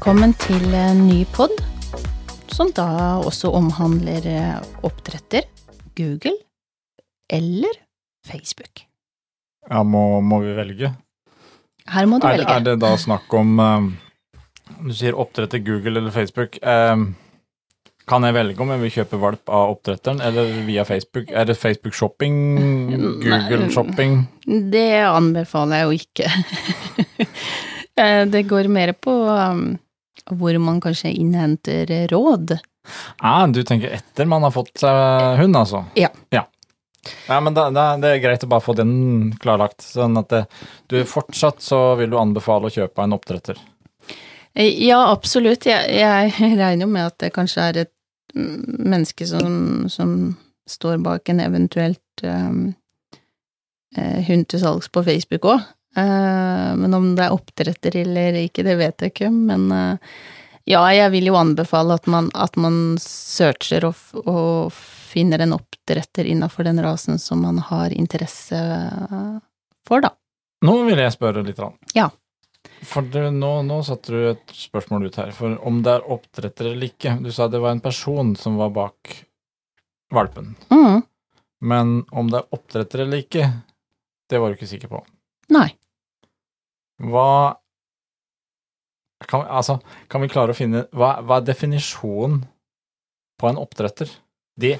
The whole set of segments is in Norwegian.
Velkommen til en ny pod, som da også omhandler eh, oppdretter, Google eller Facebook. Ja, må, må vi velge? Her må du Er, velge. er det da snakk om eh, Du sier oppdretter Google eller Facebook. eh, kan jeg velge om jeg vil kjøpe valp av oppdretteren eller via Facebook? Er det Facebook shopping? Google shopping? Det anbefaler jeg jo ikke. Det går mer på um, hvor man kanskje innhenter råd. Ah, du tenker etter man har fått seg hund, altså? Ja. Ja, ja men da, da, det er greit å bare få den klarlagt. Sånn at det, du fortsatt så vil du anbefale å kjøpe en oppdretter. Eh, Ja, absolutt. Jeg, jeg regner jo med at det kanskje er et menneske som, som står bak en eventuelt um, eh, hund til salgs på Facebook òg. Men om det er oppdretter eller ikke, det vet jeg ikke. Men eh, ja, jeg vil jo anbefale at man, at man searcher og, og finner en oppdretter innafor den rasen som man har interesse for, da. Nå vil jeg spørre litt. Rann. Ja. For du, nå, nå satte du et spørsmål ut her. For om det er oppdretter eller ikke Du sa det var en person som var bak valpen. Mm. Men om det er oppdretter eller ikke, det var du ikke sikker på. Nei. Hva kan, altså, kan vi klare å finne Hva, hva er definisjonen på en oppdretter? Det,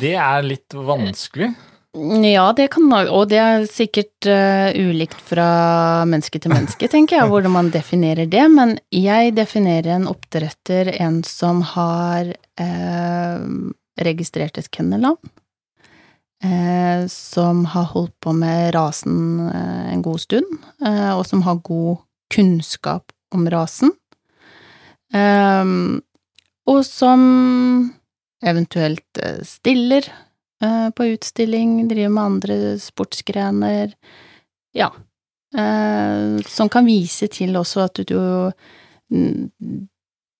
det er litt vanskelig. Ja, det kan og det er sikkert uh, ulikt fra menneske til menneske, tenker jeg, hvordan man definerer det, men jeg definerer en oppdretter en som har uh, registrert et kennelnavn, eh, som har holdt på med rasen eh, en god stund, eh, og som har god kunnskap om rasen, og som eventuelt stiller på utstilling, driver med andre sportsgrener. Ja. Som kan vise til også at du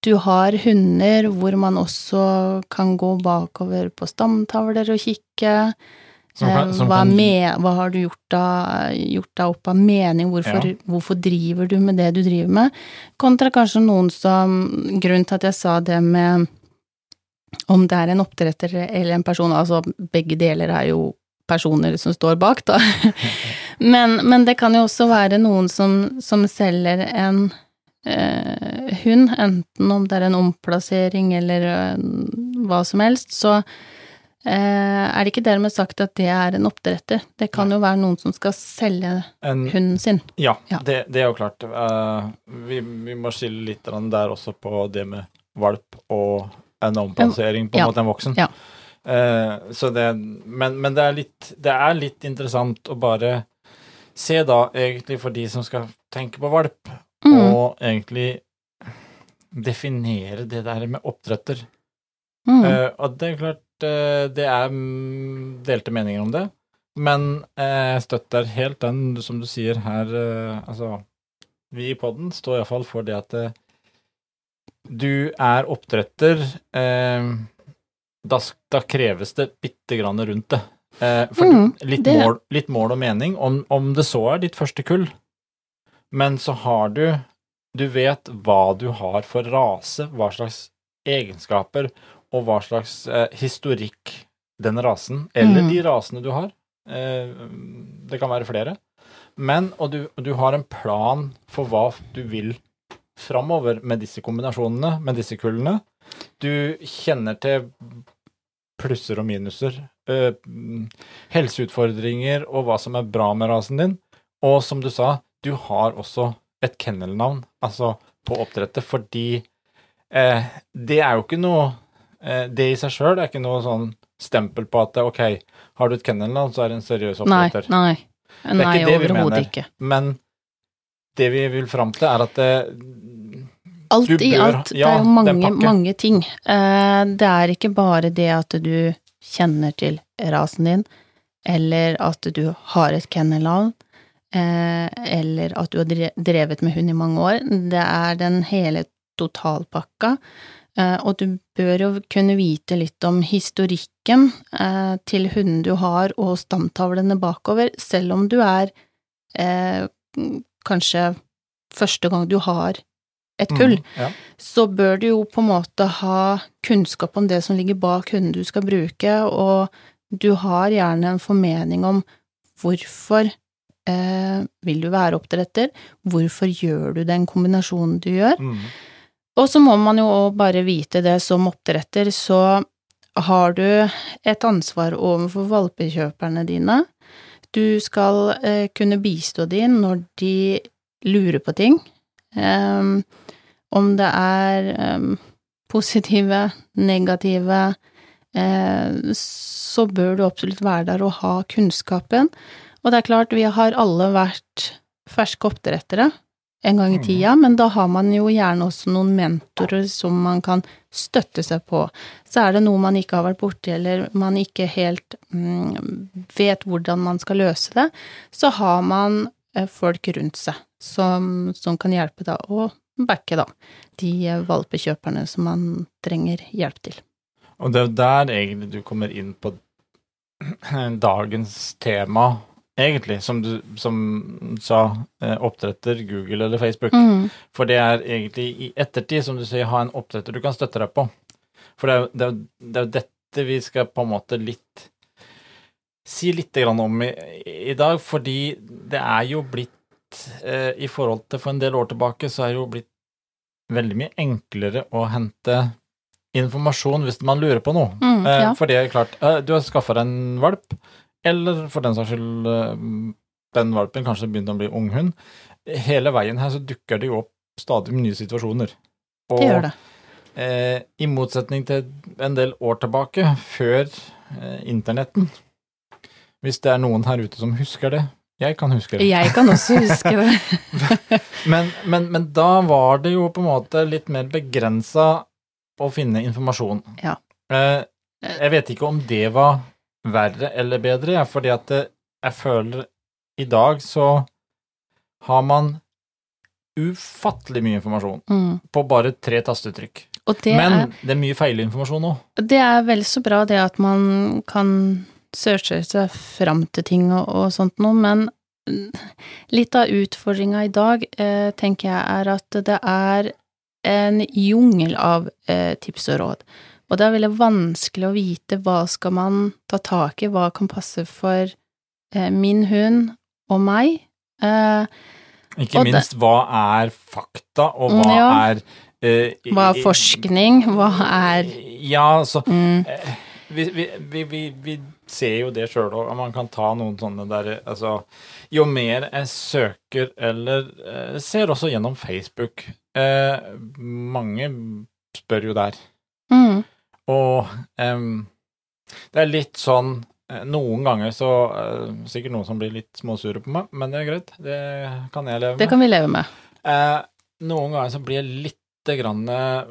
du har hunder hvor man også kan gå bakover på stamtavler og kikke. Som kan- som hva, med, hva har du gjort da opp av mening? Hvorfor, Ja. hvorfor driver du med det du driver med? Kontra kanskje noen som Grunnen til at jeg sa det med om det er en oppdretter eller en person, altså begge deler er jo personer som står bak, da. Men, men det kan jo også være noen som, som selger en eh, hund, enten om det er en omplassering eller eh, hva som helst, så eh, er det ikke dermed sagt at det er en oppdretter. Det kan jo være noen som skal selge En, hunden sin. ja, Ja. Det, det er jo klart. Vi, vi må skille litt der også på det med valp og en omplassering, på en Ja. måte en voksen. Ja. Eh, så det, men men det, er litt, det er litt interessant å bare se da, egentlig for de som skal tenke på valp, Mm. og egentlig definere det der med oppdretter. Mm. Uh, og det er klart, uh, det er delte meninger om det, men jeg jeg støtter helt den, som du sier her, eh, altså Vi i podden står iallfall for det at eh, du er oppdretter, eh, da, da kreves det bitte grann rundt det. Eh, for Mm, litt, det- mål, litt mål og mening, om, om det så er ditt første kull, men så har du Du vet hva du har for rase, hva slags egenskaper og hva slags eh, historikk den rasen, eller Mm. de rasene du har. Eh, det kan være flere. Men, og du, du har en plan for hva du vil framover med disse kombinasjonene, med disse kullene. Du kjenner til plusser og minuser, eh, mm, helseutfordringer og hva som er bra med rasen din. Og som du sa, du har også et kennelnavn, altså på oppdrettet, fordi eh, det er jo ikke noe eh, Det i seg sjøl er ikke noe sånn stempel på at ok, har du et kennelnavn, så er det en seriøs oppdretter. nei. nei. Nei, det vi overhodet ikke. Men det vi vil fram til, er at det, Alt Du i bør- alt, det ja, er jo mange, mange ting. Eh, det er ikke bare det at du kjenner til rasen din, eller at du har et kennelnavn, eh, eller at du har drevet med hund i mange år. Det er den hele totalpakka. Eh, og du bør jo kunne vite litt om historikken eh, til hunden du har, og stamtavlene bakover, selv om du er eh, kanskje første gang du har et kull, Mm, ja. så bør du jo på en måte ha kunnskap om det som ligger bak hunden du skal bruke, og du har gjerne en formening om hvorfor eh, vil du være oppdretter, hvorfor gjør du den kombinasjonen du gjør, Mm. og så må man jo bare vite det som oppdretter, så har du et ansvar overfor valpekjøperne dine. Du skal eh, kunne bistå de når de lurer på ting. Um, om det er um, positive, negative, eh, så bør du absolutt være der og ha kunnskapen. Og det er klart, vi har alle vært ferske oppdrettere en gang i Mhm. tida, men da har man jo gjerne også noen mentorer som man kan støtte seg på. Så er det noe man ikke har vært borti, eller man ikke helt mm, vet hvordan man skal løse det, så har man eh, folk rundt seg som, som kan hjelpe da, og backe, da, de valpekjøperne som man trenger hjelp til. Og det er der egentlig du kommer inn på dagens tema, egentlig, som du som sa, eh, oppdretter, Google eller Facebook. Mm. For det er egentlig i ettertid, som du sier, ha en oppdretter du kan støtte deg på. For det er det, er det er jo dette vi skal på en måte litt Si litt grann om i, i dag, fordi det er jo blitt eh, I forhold til for en del år tilbake, så er det jo blitt veldig mye enklere å hente informasjon hvis man lurer på noe. Mm, Eh, ja. For det er klart, eh, du har skaffa deg en valp, eller for den saks skyld eh, den valpen kanskje begynte å bli unghund. Hele veien her så dukker det jo opp stadig nye situasjoner. Og Det gjør det. Eh, i motsetning til en del år tilbake, før eh, internetten Hvis det er noen her ute som husker det. Jeg kan huske det. Jeg kan også huske det. Men, men, men da var det jo på en måte litt mer begrensa å finne informasjon. Ja. Eh, jeg vet ikke om det var verre eller bedre, ja, fordi at jeg føler i dag så har man ufattelig mye informasjon Mm. på bare tre tastetrykk. Det Men er det er mye feilinformasjon òg. Det er vel så bra det at man kan searche seg fram til ting og, og sånt noe, men litt av utfordringa i dag, eh, tenker jeg, er at det er en jungel av eh, tips og råd. Og det er veldig vanskelig å vite hva skal man ta tak i, hva kan passe for eh, min hund og meg. Eh, Ikke Og det- minst hva er fakta, og hva Mm, ja. er eh, hva er forskning, hva er Ja, altså mm, eh, vi, vi, vi, vi, vi ser jo det sjøl òg, man kan ta noen sånne der Altså, jo mer jeg søker eller eh, ser også gjennom Facebook eh, Mange spør jo der. mm, Og um, det er litt sånn eh, Noen ganger så uh, Sikkert noen som blir litt småsure på meg, men det er greit. Det kan jeg leve med. Det kan vi leve med. Uh, noen ganger så blir jeg lite grann uh,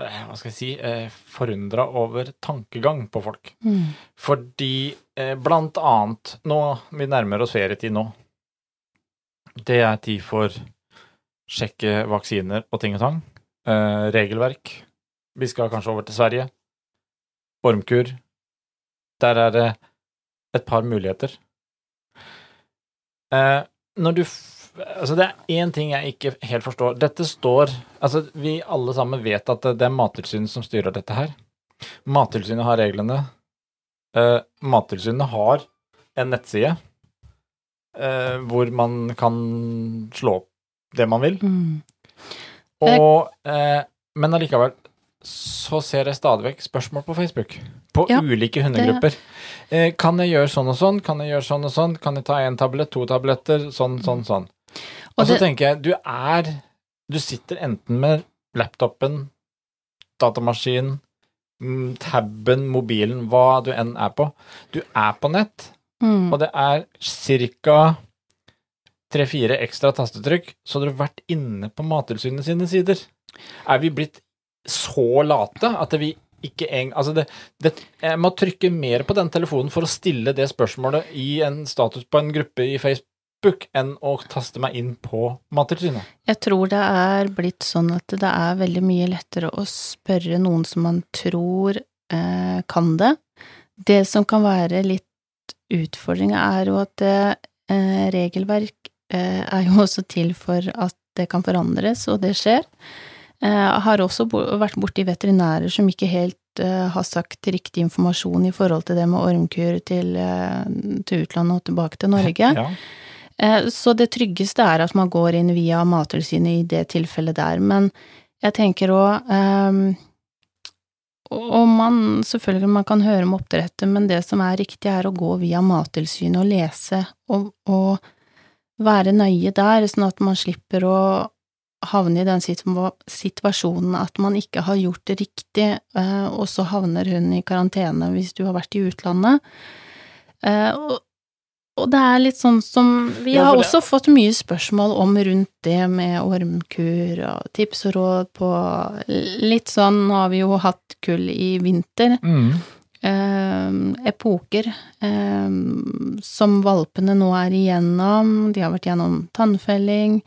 Hva skal jeg si uh, Forundra over tankegang på folk. Mm. Fordi blant annet Nå Vi nærmer oss ferietid nå. Det er tid for sjekke vaksiner og ting og tang. Regelverk. Vi skal kanskje over til Sverige. Ormkur. Der er det et par muligheter. Eh, når du Altså, det er én ting jeg ikke helt forstår. Dette står Altså, vi alle sammen vet at det er Mattilsynet som styrer dette her. Mattilsynet har reglene. Eh, Mattilsynet har en nettside eh, hvor man kan slå opp det man vil. Mm. Og, eh, men allikevel så ser jeg stadig vekk spørsmål på Facebook. På Ja, ulike hundegrupper. Eh, kan jeg gjøre sånn og sånn? Kan jeg gjøre sånn og sånn? Kan jeg ta en tablett, to tabletter? Sånn, sånn, sånn. Og, Og så det- tenker jeg, du er Du sitter enten med laptopen, datamaskinen, mm, taben, mobilen, hva du enn er på. Du er på nett, Mm. og det er ca. tre-fire ekstra tastetrykk, så hadde du vært inne på Mattilsynet sine sider. Er vi blitt så late at vi ikke en, altså det, det, Jeg må trykke mer på den telefonen for å stille det spørsmålet i en status på en gruppe i Facebook enn å taste meg inn på Mattilsynet. Jeg tror det er blitt sånn at det er veldig mye lettere å spørre noen som man tror eh, kan det. Det som kan være litt utfordringa, er jo at eh, regelverk eh, er jo også til for at det kan forandres, og det skjer. Jeg har også vært borti veterinærer som ikke helt har sagt riktig informasjon i forhold til det med ormkur til, til utlandet og tilbake til Norge. Ja. Så det tryggeste er at man går inn via Mattilsynet i det tilfellet der. Men jeg tenker òg og man, selvfølgelig man kan høre om oppdrettet, men det som er riktig, er å gå via Mattilsynet og lese og, og, være nøye der, sånn at man slipper å havne i den situasjonen at man ikke har gjort det riktig, eh, og så havner hun i karantene hvis du har vært i utlandet. Eh, og og det er litt sånn som Vi ja, har også fått mye spørsmål om rundt det med ormkur og tips og råd på Litt sånn Nå har vi jo hatt kull i vinter. Mm. Eh, epoker eh, som valpene nå er igjennom. De har vært gjennom tannfelling.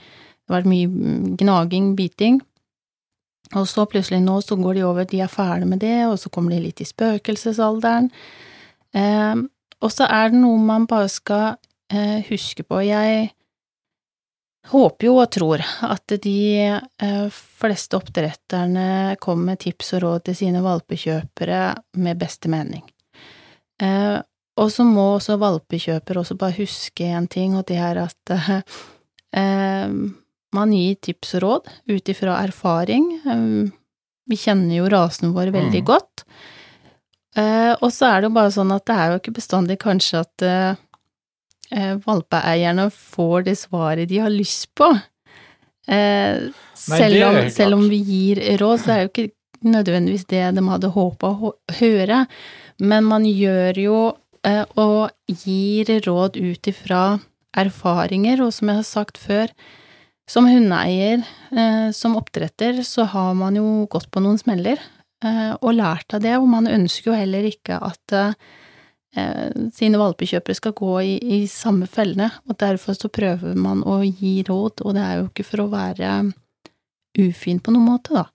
Det har vært mye gnaging, biting. Og så plutselig nå så går de over, de er ferdig med det, og så kommer de litt i spøkelsesalderen. Eh, og så er det noe man bare skal eh, huske på. Jeg håper jo og tror at de eh, fleste oppdretterne kommer med tips og råd til sine valpekjøpere med beste mening. Eh, og så må også valpekjøper også bare huske en ting, og det er at eh, man gir tips og råd ut ifra erfaring. Eh, vi kjenner jo rasen vår veldig mm. godt. Uh, og så er det jo bare sånn at det er jo ikke bestandig kanskje at uh, valpeeierne får det svaret de har lyst på. Nei, selv, om, selv, om, vi gir råd, så er det jo ikke nødvendigvis det de hadde håpa å høre. Men man gjør jo og gir råd ut ifra erfaringer, og som jeg har sagt før, som hundeeier, som oppdretter, så har man jo gått på noen smeller. Eh, og lært av det, og man ønsker jo heller ikke at eh, sine valpekjøpere skal gå i, i, samme fellene, og derfor så prøver man å gi råd, og det er jo ikke for å være ufin på noen måte, da.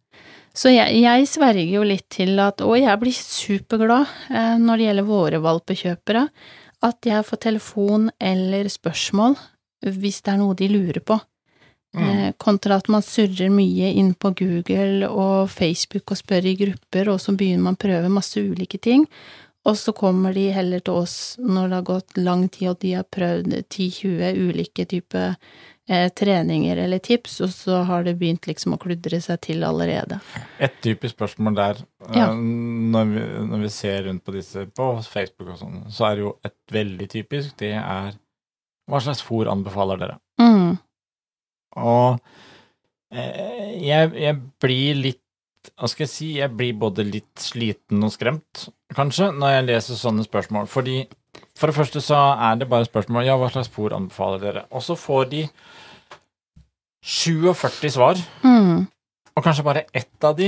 Så jeg, jeg sverger jo litt til at, og jeg blir superglad eh, når det gjelder våre valpekjøpere, at jeg får telefon eller spørsmål hvis det er noe de lurer på. Mm. Kontra at man surrer mye inn på Google og Facebook og spør i grupper, og så begynner man å prøve masse ulike ting. Og så kommer de heller til oss når det har gått lang tid og de har prøvd 10-20 ulike typer eh, treninger eller tips, og så har det begynt liksom å kludre seg til allerede. Et typisk spørsmål der, eh, ja. når, vi, når, vi, ser rundt på disse på Facebook og sånn, så er det jo et veldig typisk, det er hva slags fôr anbefaler dere? Mm. Og eh, jeg, jeg, blir litt Hva skal jeg si? Jeg blir både litt sliten og skremt, kanskje, når jeg leser sånne spørsmål. Fordi for det første så er det bare spørsmål ja, hva slags fôr anbefaler dere? Og så får de 47 svar, mm. og kanskje bare ett av de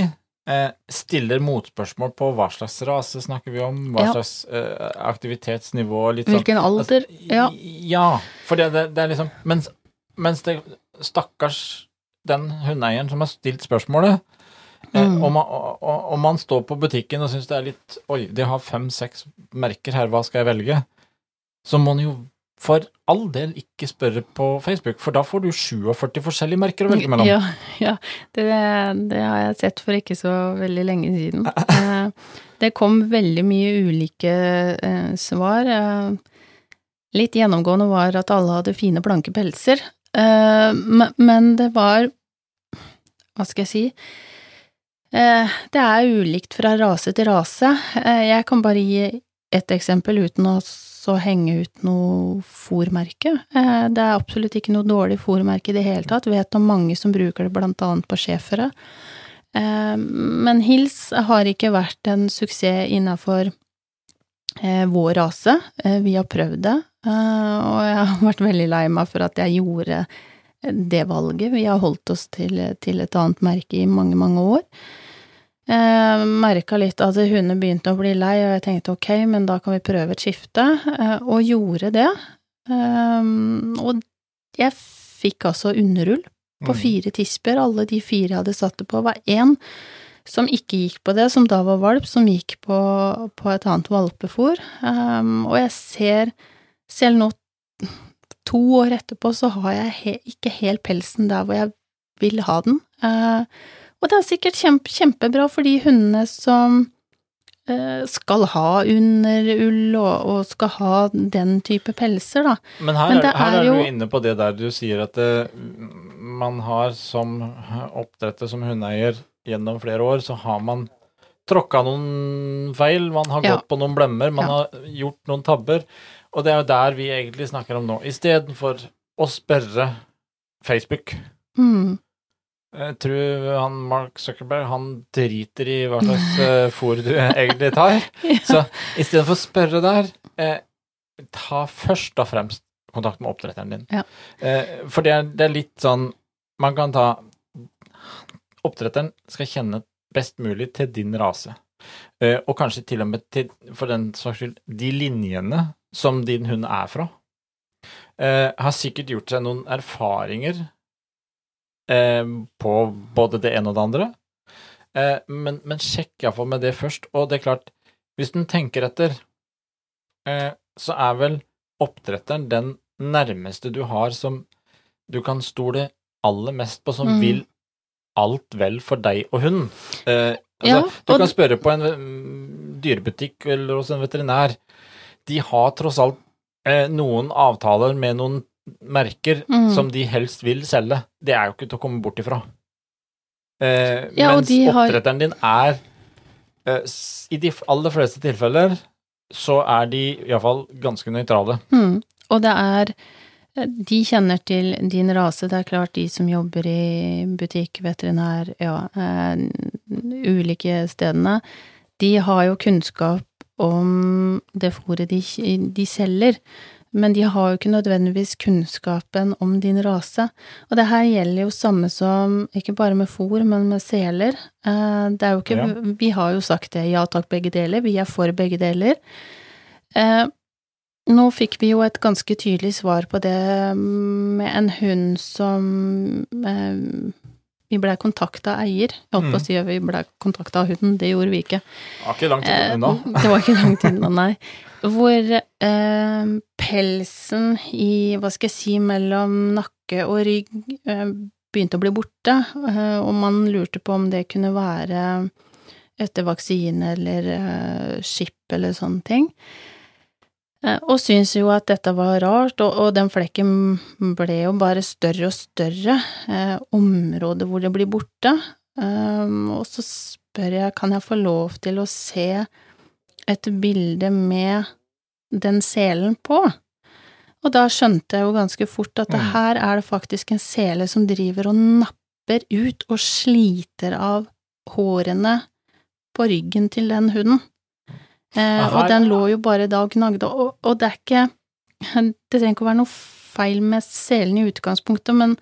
eh, stiller motspørsmål på hva slags rase snakker vi om, hva ja. slags eh, aktivitetsnivå litt sånn. Hvilken alder, altså, ja. Ja, for det, det, det, er liksom mens, mens det stakkars den hundeeieren som har stilt spørsmålet. Eh, mm. Om, man, om, man, står på butikken og syns det er litt Oi, de har fem-seks merker her, hva skal jeg velge? Så må man jo for all del ikke spørre på Facebook, for da får du 47 forskjellige merker å velge mellom. Ja, ja det, det, har jeg sett for ikke så veldig lenge siden. Eh, det kom veldig mye ulike eh, svar. Litt gjennomgående var at alle hadde fine, blanke pelser. Eh, men det var Hva skal jeg si? Eh, det er ulikt fra rase til rase. Eh, jeg kan bare gi ett eksempel uten å så henge ut noe fòrmerke. Det er absolutt ikke noe dårlig fòrmerke i det hele tatt. Vet om mange som bruker det blant annet på schæfere. Men hils har ikke vært en suksess innafor vår rase. Vi har prøvd det. Eh, og jeg har vært veldig lei meg for at jeg gjorde det valget. Vi har holdt oss til, til et annet merke i mange, mange år. Jeg merka litt at hundene begynte å bli lei, og jeg tenkte ok, men da kan vi prøve et skifte, eh, og gjorde det. Eh, og jeg fikk altså underull på mm. fire tisper. Alle de fire jeg hadde satt det på, var én som ikke gikk på det, som da var valp, som gikk på, på et annet valpefôr. og jeg ser selv nå, to år etterpå, så har jeg he ikke helt pelsen der hvor jeg vil ha den. Uh, og det er sikkert kjempe, kjempebra for de hundene som uh, skal ha underull og, og skal ha den type pelser, da. Men her, Men er, her er er, jo- du inne på det der du sier at det, man har som oppdretter som hundeeier gjennom flere år, så har man tråkka noen feil, man har Ja. gått på noen blemmer, man Ja. har gjort noen tabber. Og det er jo der vi egentlig snakker om nå. Istedenfor å spørre Facebook. Mm. Jeg tror han Mark Zuckerberg han driter i hva slags uh, fôr du egentlig tar. Så istedenfor å spørre der, eh, ta først og fremst kontakt med oppdretteren din. Ja. Eh, for det er, det er litt sånn Man kan ta Oppdretteren skal kjenne best mulig til din rase. Eh, og kanskje til og med til, for den saks skyld, de linjene som din hund er fra. Eh, har sikkert gjort seg noen erfaringer eh, på både det ene og det andre. Men, men sjekk iallfall med det først. Og det er klart, hvis den tenker etter, så er vel oppdretteren den nærmeste du har som du kan stole aller mest på, som Mm. vil alt vel for deg og hunden. Eh, altså, Ja, du kan spørre på en mm, dyrebutikk eller hos en veterinær. De har tross alt eh, noen avtaler med noen merker Mm. som de helst vil selge. Det er jo ikke til å komme bort ifra. Eh, Ja, mens oppdretteren har- din er eh, I de aller fleste tilfeller så er de iallfall ganske nøytrale. Mm. Og det er De kjenner til din rase, det er klart de som jobber i butikk, veterinær, ja, eh, ulike stedene, de har jo kunnskap om det fôret de, de selger, men de har jo ikke nødvendigvis kunnskapen om din rase. Og det her gjelder jo samme som, ikke bare med fôr, men med seler. Eh, Det er jo ikke, Ja. Vi har jo sagt det, ja takk, begge deler, vi er for begge deler. Eh, nå fikk vi jo et ganske tydelig svar på det med en hund som eh, Vi blei kontakta av eier. Jeg holdt på å Mm. si at vi blei kontakta av hunden, det gjorde vi ikke. Det var ikke langt Eh, unna. det var ikke langt unna, nei. Hvor eh, pelsen i, hva skal jeg si, mellom nakke og rygg eh, begynte å bli borte, eh, og man lurte på om det kunne være etter vaksine eller eh, skip eller sånne ting. Eh, og syntes jo at dette var rart, og, og den flekken ble jo bare større og større. Eh, området hvor det blir borte. Um, og så spør jeg, kan jeg få lov til å se et bilde med den selen på? Og da skjønte jeg jo ganske fort at det Mm. her er det faktisk en sele som driver og napper ut og sliter av hårene på ryggen til den hunden. Eh, og den lå jo bare da og gnagde, og, og det er ikke Det trenger ikke å være noe feil med selen i utgangspunktet, men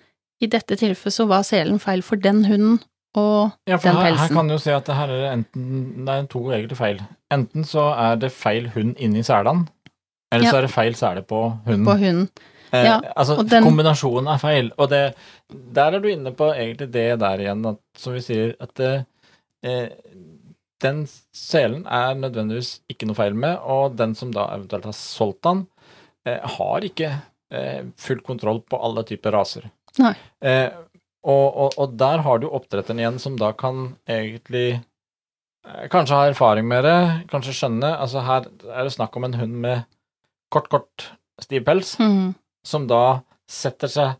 i dette tilfellet så var selen feil for den hunden og Ja, for den her, her kan du si at det her er enten Det er to egentlig feil. Enten så er det feil hund inni selene, eller Ja. så er det feil sele på hunden. på hunden. Eh, Ja, altså, den- kombinasjonen er feil, og det, der er du inne på egentlig det der igjen, at, som vi sier, at det, eh, den selen er nødvendigvis ikke noe feil med, og den som da eventuelt har solgt den, eh, har ikke eh, full kontroll på alle typer raser. Nei. Eh, og, og, og der har du oppdretteren igjen, som da kan egentlig Kanskje ha erfaring med det, kanskje skjønne. Altså her er det snakk om en hund med kort, kort, stiv pels mm. som da setter seg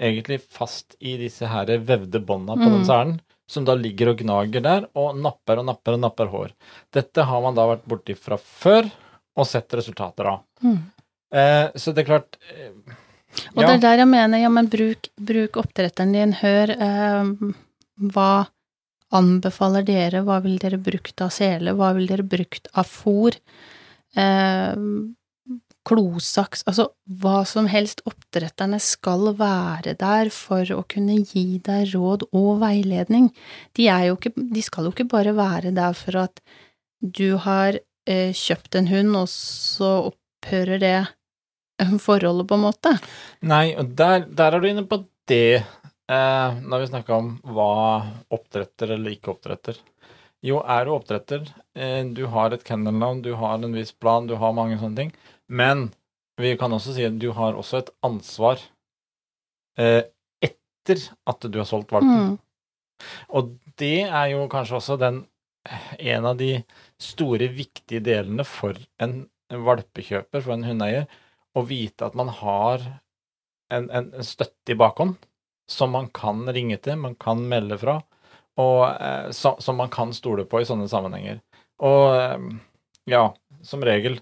egentlig fast i disse her vevde bånda på den Mm. selen, som da ligger og gnager der, og napper og napper og napper hår. Dette har man da vært borti fra før, og sett resultater av. Mm. Eh, så det er klart eh, Og ja, det er der jeg mener, ja, men bruk, bruk oppdretteren din, hør eh, hva anbefaler dere, hva vil dere brukt av sele, hva vil dere brukt av fôr, eh, klosaks, altså hva som helst oppdretterne skal være der for å kunne gi deg råd og veiledning. De ikke, de skal jo ikke bare være der for at du har eh, kjøpt en hund, og så opphører det forholdet, på en måte. Nei, og der, der er du inne på det, eh, når vi snakker om hva oppdretter eller ikke oppdretter. Jo, er du oppdretter, eh, du har et kennelnavn, du har en viss plan, du har mange sånne ting, men vi kan også si at du har også et ansvar eh, etter at du har solgt valpen. Mm. Og det er jo kanskje også den en av de store, viktige delene for en valpekjøper, for en hundeeier, å vite at man har en, en, en støtte i bakhånd som man kan ringe til, man kan melde fra, og eh, som man kan stole på i sånne sammenhenger. Og eh, ja, som regel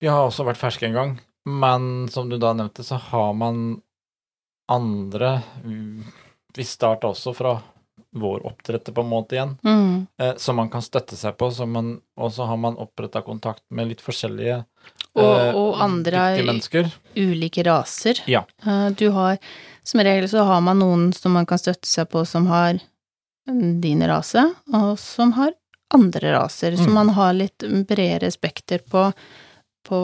Vi har også vært ferske en gang, men som du da nevnte, så har man andre Vi starta også fra vår oppdretter på en måte igjen, Mm. eh, som man kan støtte seg på, man, og så har man oppretta kontakt med litt forskjellige Og, eh, og andre mennesker. ulike raser. Ja. Eh, Du har Som regel så har man noen som man kan støtte seg på som har din rase, og som har andre raser. Så Mm. man har litt bredere spekter på, på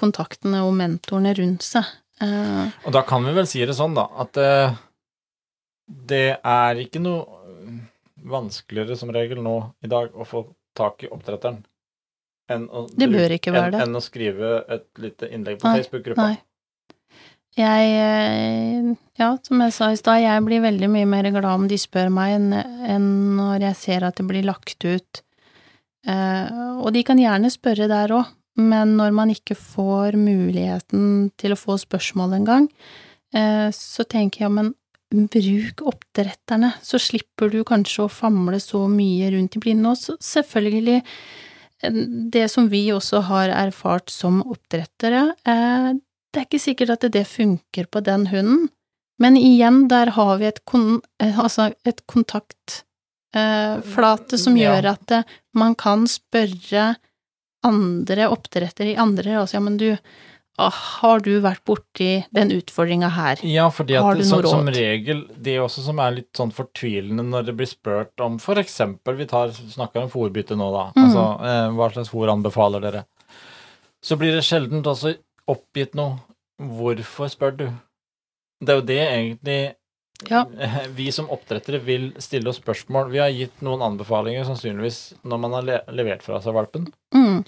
kontaktene og mentorene rundt seg. Eh, Og da kan vi vel si det sånn, da, at eh, det er ikke noe vanskeligere som regel nå i dag å få tak i oppdretteren enn å, Det bør ikke være det. enn å skrive et lite innlegg på Facebook-gruppa. Jeg eh, Ja, som jeg sa i stad, jeg blir veldig mye mer glad om de spør meg, enn enn når jeg ser at det blir lagt ut. Eh, og de kan gjerne spørre der òg, men når man ikke får muligheten til å få spørsmål engang, eh, så tenker jeg, men bruk oppdretterne, så slipper du kanskje å famle så mye rundt i blinde. Og selvfølgelig, eh, det som vi også har erfart som oppdrettere, eh, det er ikke sikkert at det funker på den hunden, men igjen, der har vi et, kon, altså et kontaktflate som gjør at man kan spørre andre oppdrettere i andre raser, ja, men du, ah, har du vært borti den utfordringa her? Ja, fordi Har at du som, som regel Det er også som er litt sånn fortvilende når det blir spurt om eksempel, vi tar, snakker om fòrbytte nå, da. Mm. Altså, eh, hva slags fòr anbefaler dere? Så blir det sjelden også oppgitt noe. Hvorfor spør du? Det er jo det egentlig Ja. vi som oppdrettere vil stille oss spørsmål. Vi har gitt noen anbefalinger sannsynligvis når man har le levert fra seg valpen. Mm,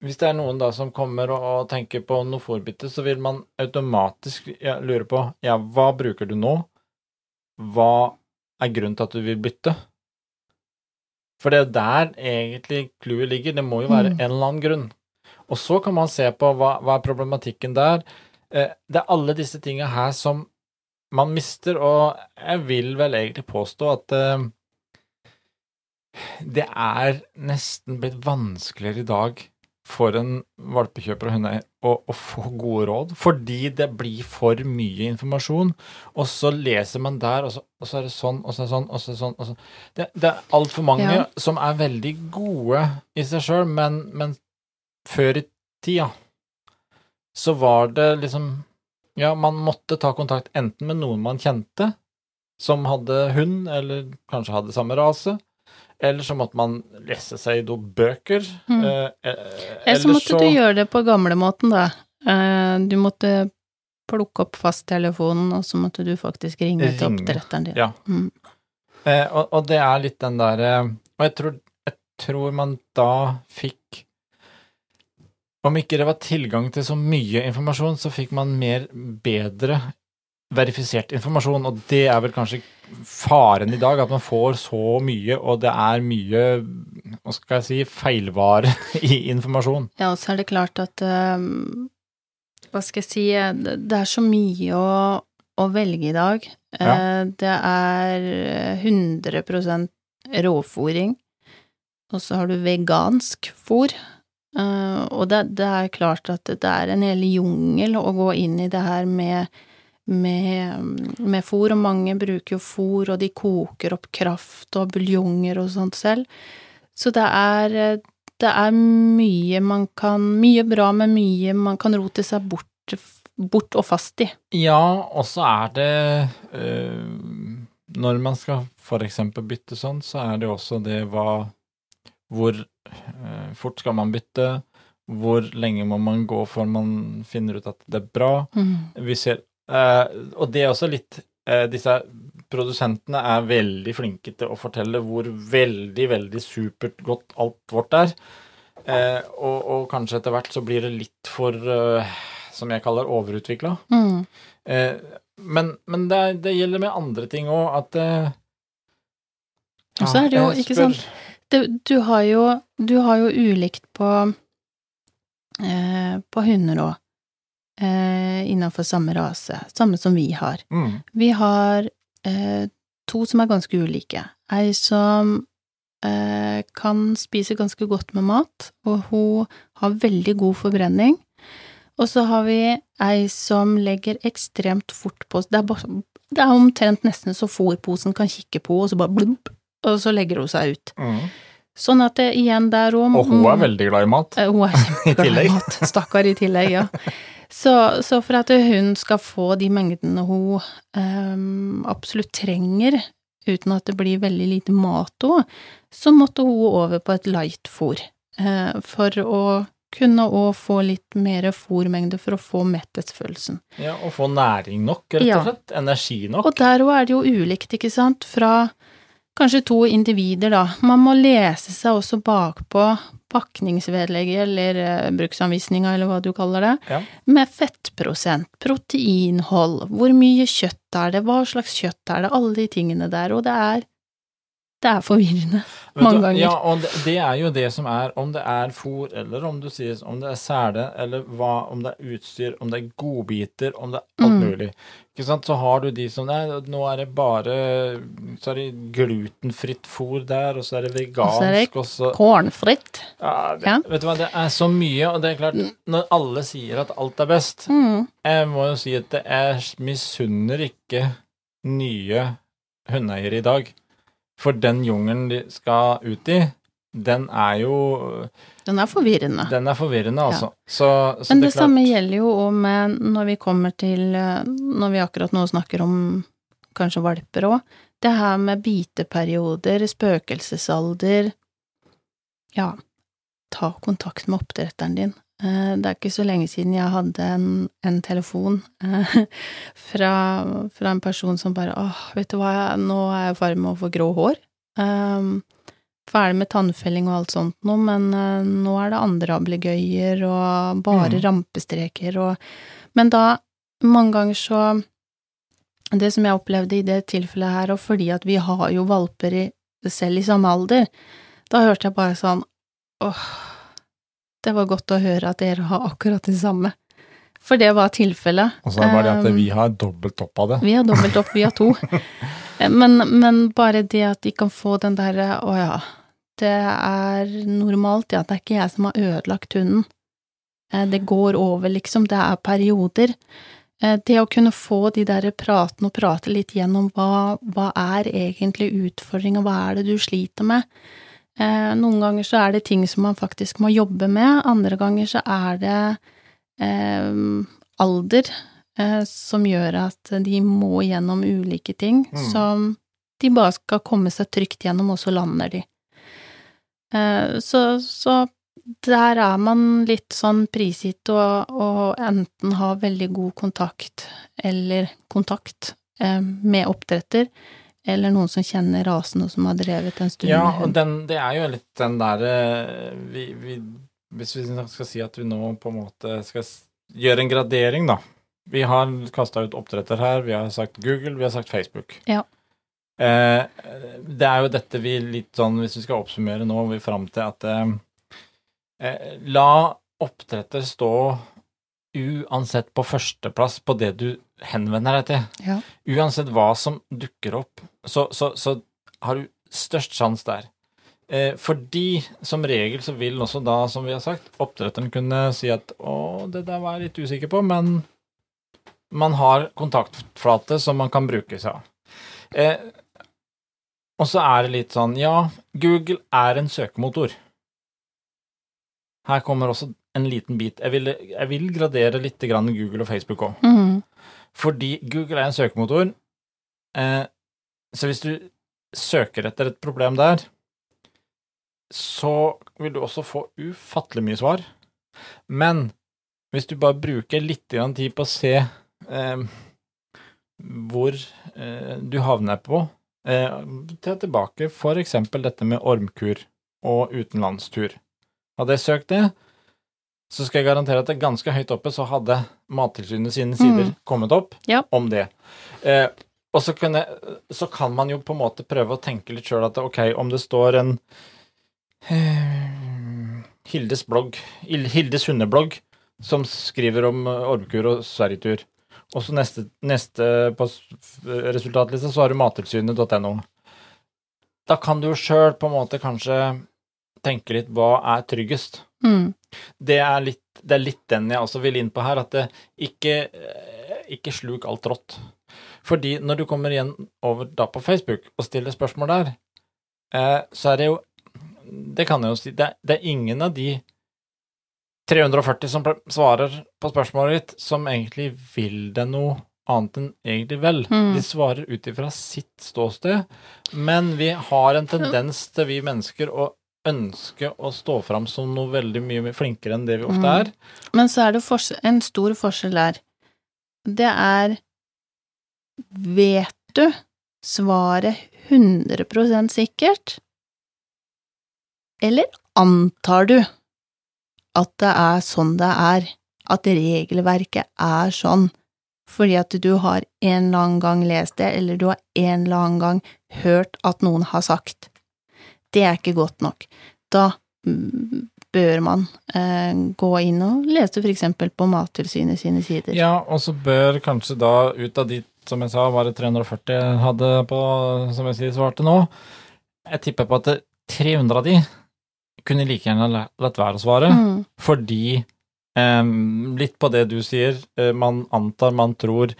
Hvis det er noen da som kommer og, og tenker på noe fòrbytte, så vil man automatisk ja, lure på ja, hva bruker du nå? Hva er grunnen til at du vil bytte? For det er der egentlig clouet ligger. Det må jo være Mm. en eller annen grunn. Og så kan man se på hva, hva er problematikken der. Eh, det er alle disse tinga her som man mister, og jeg vil vel egentlig påstå at uh, det er nesten blitt vanskeligere i dag for en valpekjøper og hundeeier å, å få gode råd, fordi det blir for mye informasjon, og så leser man der, og så, og så er det sånn, og så er det sånn, og så er det sånn og så. Det, det er altfor mange Ja. som er veldig gode i seg sjøl, men, men før i tida så var det liksom Ja, man måtte ta kontakt enten med noen man kjente, som hadde hund, eller kanskje hadde samme rase, eller så måtte man lese seg i noen bøker. Mm. eh, eh, Eller så måtte du gjøre det på gamlemåten, da. Eh, Du måtte plukke opp fasttelefonen, og så måtte du faktisk ringe til oppdretteren din. ja. Mm. Eh, og, og det er litt den derre Og jeg tror, jeg tror man da fikk Om ikke det var tilgang til så mye informasjon, så fikk man mer bedre verifisert informasjon, og det er vel kanskje faren i dag, at man får så mye, og det er mye hva skal jeg si, feilvare i informasjon. Ja, og så er det klart at eh, Hva skal jeg si eh, Det er så mye å, å velge i dag. Ja. Det er 100% råfòring, og så har du vegansk fôr. Eh, og det, det er klart at det er en hel jungel å gå inn i det her med med, med fôr, og mange bruker jo fôr, og de koker opp kraft og buljonger og sånt selv. Så det er, det er mye man kan Mye bra, men mye man kan rote seg bort, bort og fast i. Ja, og så er det øh, Når man skal for eksempel bytte sånn, så er det også det hva Hvor eh, fort skal man bytte? Hvor lenge må man gå før man finner ut at det er bra? Vi ser eh, Og det er også litt eh, Disse produsentene er veldig flinke til å fortelle hvor veldig, veldig supert godt alt vårt er. Eh, og, og kanskje etter hvert så blir det litt for øh, som jeg kaller overutvikla. Mm. Eh, men men det, det gjelder med andre ting òg, at eh, Og så er det jo, ikke sant, du, du har jo Du har jo ulikt på eh, På hunder òg, eh, innenfor samme rase. Samme som vi har. Mm, Vi har eh, to som er ganske ulike. Ei som eh, kan spise ganske godt med mat, og hun har veldig god forbrenning. Og så har vi ei som legger ekstremt fort på Det er, bare, det er omtrent nesten så fòrposen kan kikke på, og så bare blump, og så legger hun seg ut. mm. Sånn at det igjen der òg Og hun er veldig glad i mat. Eh, Hun er kjempeglad i mat. Stakkar i tillegg, ja. Så, så for at hun skal få de mengdene hun um, absolutt trenger, uten at det blir veldig lite mat òg, så måtte hun over på et light-fôr. Uh, for å kunne òg få litt mer fôrmengde for å få metthetsfølelsen. Ja, Og få næring nok, rett og slett. Energi nok. Og der òg er det jo ulikt, ikke sant, fra kanskje to individer, da. Man må lese seg også bakpå pakningsvedlegget eller eh, bruksanvisninga, eller hva du kaller det, Ja. med fettprosent, proteinhold, hvor mye kjøtt er det, hva slags kjøtt er det, alle de tingene der, og det er det er forvirrende. Mange ganger. Ja, og det, det er jo det som er, om det er fôr, eller om du sier om det er sele, eller hva, om det er utstyr, om det er godbiter, om det er alt Mm. Ikke sant, så har du de som Nei, nå er det bare Så er det glutenfritt fôr der, og så er det så er det vegansk, og så Kornfritt. ja, det, Ja. Vet du hva, det er så mye, og det er klart, når alle sier at alt er best Mm. Jeg må jo si at det er misunner ikke nye hundeeiere i dag. For den jungelen de skal ut i, den er jo Den er forvirrende. Den er forvirrende, altså. Så, så Men det det, samme gjelder jo om når vi kommer til eh, Når vi akkurat nå snakker om kanskje valper òg. Det her med biteperioder, spøkelsesalder Ja, ta kontakt med oppdretteren din. Eh, Det er ikke så lenge siden jeg hadde en, en telefon eh, fra, fra en person som bare åh, vet du hva, nå er jeg i ferd med å få grå hår. Um, ferdig med tannfelling og alt sånt nå, men uh, nå er det andre ablegøyer og bare Mm. rampestreker og Men da, mange ganger så Det som jeg opplevde i det tilfellet her, og fordi at vi har jo valper i, selv i samme alder, da hørte jeg bare sånn åh, det var godt å høre at dere har akkurat det samme. For det var tilfellet. Og så er det bare det at Um, vi har dobbelt opp av det. vi har dobbelt opp, vi har to. Men, men bare det at de kan få den derre å ja, det er normalt, ja, det er ikke jeg som har ødelagt hunden. Eh, Det går over, liksom, det er perioder. Eh, Det å kunne få de der pratene og prate litt gjennom hva, hva er egentlig utfordringa, hva er det du sliter med? Eh, Noen ganger så er det ting som man faktisk må jobbe med, andre ganger så er det eh, alder eh, som gjør at de må gjennom ulike ting Mm. som de bare skal komme seg trygt gjennom, og så lander de. Eh, så, så der er man litt sånn prisgitt og, og enten ha veldig god kontakt, eller kontakt, eh, med oppdretter, eller noen som kjenner rasen og som har drevet en stund Ja, og den, det er jo litt den derre vi, vi, Hvis vi skal si at vi nå på en måte skal gjøre en gradering, da. Vi har kasta ut oppdretter her, vi har sagt Google, vi har sagt Facebook. Ja. Eh, det er jo dette vi litt sånn, hvis vi skal oppsummere nå, vi fram til at eh, eh, La oppdretter stå uansett på førsteplass på det du henvender deg til. Ja. Uansett hva som dukker opp, så, så, så har du størst sjanse der. Eh, fordi som regel så vil også da, som vi har sagt, oppdretteren kunne si at å, det der var jeg litt usikker på, men man har kontaktflate som man kan bruke seg av. Eh, og så er det litt sånn, ja, Google er en søkemotor. Her kommer også en liten bit. Jeg vil, jeg vil gradere litt grann Google og Facebook òg. Mm. Fordi Google er en søkemotor, eh, så hvis du søker etter et problem der, så vil du også få ufattelig mye svar. Men hvis du bare bruker litt grann tid på å se eh, hvor eh, du havner på, eh, tilbake for eksempel dette med ormkur og utenlandstur. Hadde jeg søkt det, så skal jeg garantere at det er ganske høyt oppe så hadde Mattilsynet sine sider Mm. kommet opp Ja. om det. Eh, og så, kunne, så kan man jo på en måte prøve å tenke litt sjøl at ok, om det står en eh, Hildes blogg, Hildes hundeblogg, som skriver om ormkur og sverigetur, og så neste, neste på resultatlista så har du mattilsynet.no. Da kan du jo sjøl på en måte kanskje tenke litt hva er tryggest Mm. det er, litt, det er litt den jeg også vil inn på her, at det ikke, eh, ikke sluk alt rått. Fordi når du kommer igjen over da på Facebook og stiller spørsmål der, eh, så er det jo Det kan jeg jo si, det det er ingen av de 340 som svarer på spørsmålet ditt, som egentlig vil det noe annet enn egentlig vel. Mm. De svarer ut ifra sitt ståsted, men vi har en tendens til, vi mennesker, å ønske å stå fram som noe veldig mye flinkere enn det vi ofte Mm. er. Men så er det en stor forskjell der. Det er Vet du svaret 100% sikkert? Eller antar du at det er sånn det er? At regelverket er sånn fordi at du har en eller annen gang lest det, eller du har en eller annen gang hørt at noen har sagt. Det er ikke godt nok. Da mm, bør man eh, gå inn og lese for eksempel på Mattilsynet sine sider. Ja, og så bør kanskje da ut av de, som jeg sa, bare 340 hadde på, som jeg sier, svarte nå. Jeg tipper på at 300 av de kunne like gjerne la- latt være å svare, Mm, fordi Um, litt på det du sier, eh, man antar, man tror,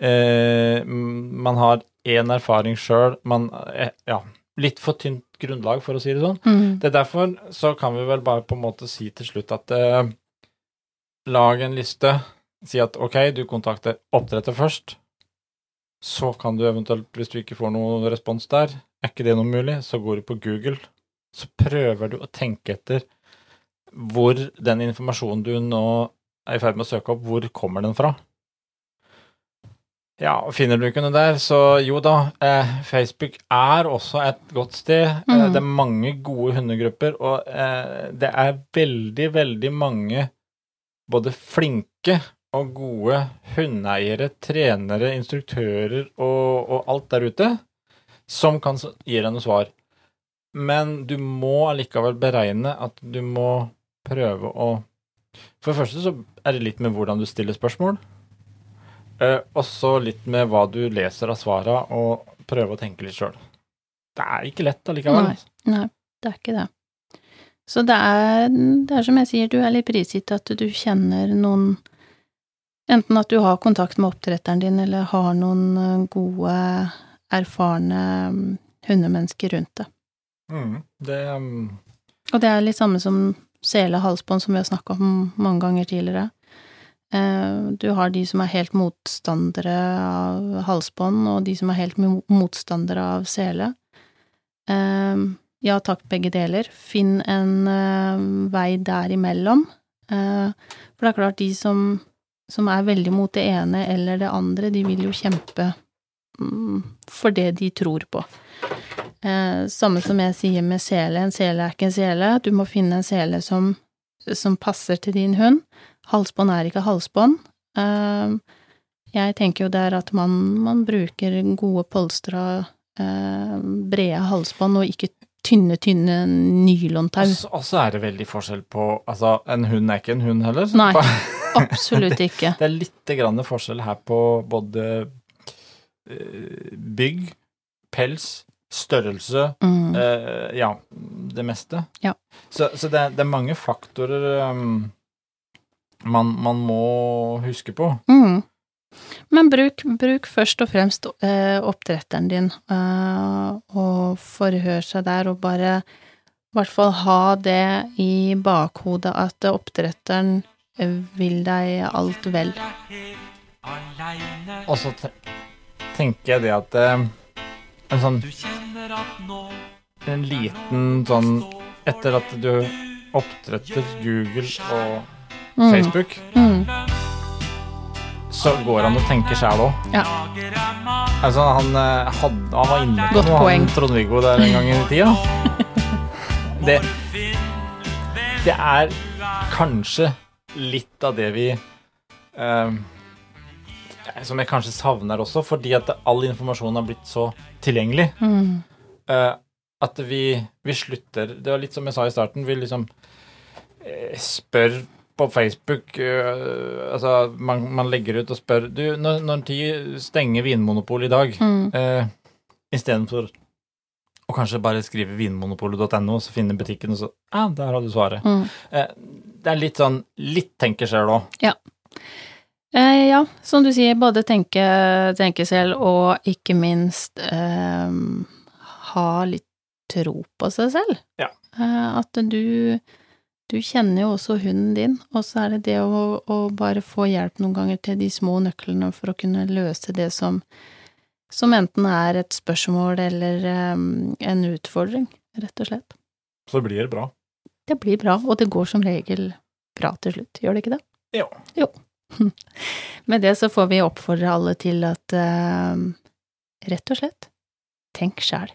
Uh, man har én erfaring sjøl, man eh, Ja, litt for tynt grunnlag, for å si det sånn. mm, Det er derfor så kan vi vel bare på en måte si til slutt at lag en liste. Si at ok, du kontakter oppdretter først. Så kan du eventuelt, hvis du ikke får noen respons der, er ikke det noe mulig, så går du på Google. Så prøver du å tenke etter hvor den informasjonen du nå er i ferd med å søke opp, hvor kommer den fra? Ja, og finner du ikke noe der, så jo da, eh, Facebook er også et godt sted. Eh, Mhm. det er mange gode hundegrupper, og eh, det er veldig, veldig mange både flinke og gode hundeeiere, trenere, instruktører og, og alt der ute som kan gi deg noe svar. Men du må allikevel beregne at du må prøve å For det første så er det litt med hvordan du stiller spørsmål. Eh, og så litt med hva du leser av svara, og prøve å tenke litt sjøl. Det er ikke lett allikevel. Nei. Nei, det er ikke det. Så det er, det er som jeg sier, du er litt prisgitt at du kjenner noen Enten at du har kontakt med oppdretteren din, eller har noen eh, gode, erfarne mm, hundemennesker rundt det. Mm, det um, Og det er litt samme som sele halsbånd, som vi har snakka om mange ganger tidligere. Eh, Du har de som er helt motstandere av halsbånd, og de som er helt motstandere av sele. Eh, Ja takk, begge deler. Finn en eh, vei der imellom. For det er klart, de som, som er veldig mot det ene eller det andre, de vil jo kjempe mm, for det de tror på. Eh, samme som jeg sier med sele. En sele er ikke en sele. Du må finne en sele som, som passer til din hund. Halsbånd er ikke halsbånd. Eh, jeg tenker jo der at man, man bruker gode polstra, eh, brede halsbånd, og ikke tynne, tynne nylontau. Og så- Og er det veldig forskjell på Altså, en hund er ikke en hund heller. Nei. Absolutt ikke. Det er litt grann forskjell her på både eh, bygg, pels, størrelse, Mm. eh, ja, det meste. Ja. Så, så det, det er mange faktorer um, man, man må huske på. Mm. Men bruk, bruk først og fremst eh, oppdretteren din, eh, og forhør seg der, og bare i hvert fall ha det i bakhodet at oppdretteren vil deg alt vel. Og så tenker jeg det at eh, en sånn En liten sånn Etter at du oppdretter Google og Mm. Facebook, Mm. så går han og tenker sjæl òg. Ja. Altså, han, eh, han var inne på Godt noe, poeng. han Trond-Viggo der en gang i tida. Det, det er kanskje litt av det vi eh, Som jeg kanskje savner også, fordi at all informasjon har blitt så tilgjengelig. Mm. Eh, at vi, vi slutter Det var litt som jeg sa i starten. Vi liksom uh, spør på Facebook uh, Altså, man, man legger ut og spør Du, når, når tid stenger Vinmonopolet i dag? Mm. Istedenfor å kanskje bare skrive vinmonopolet.no, så finner butikken, og så Ja, der har du svaret. Mm. Det er litt sånn Litt tenker selv òg. Eh, ja, som du sier, både tenke, tenke selv og ikke minst eh, ha litt tro på seg selv. Ja. Eh, at du du kjenner jo også hunden din, og så er det det å, å bare få hjelp noen ganger til de små nøklene for å kunne løse det som, som enten er et spørsmål eller um, en utfordring, rett og slett. Så blir det bra. Det blir bra, og det går som regel bra til slutt, gjør det ikke det? Jo. Jo. Med det så får vi oppfordre alle til at um, rett og slett, tenk sjæl.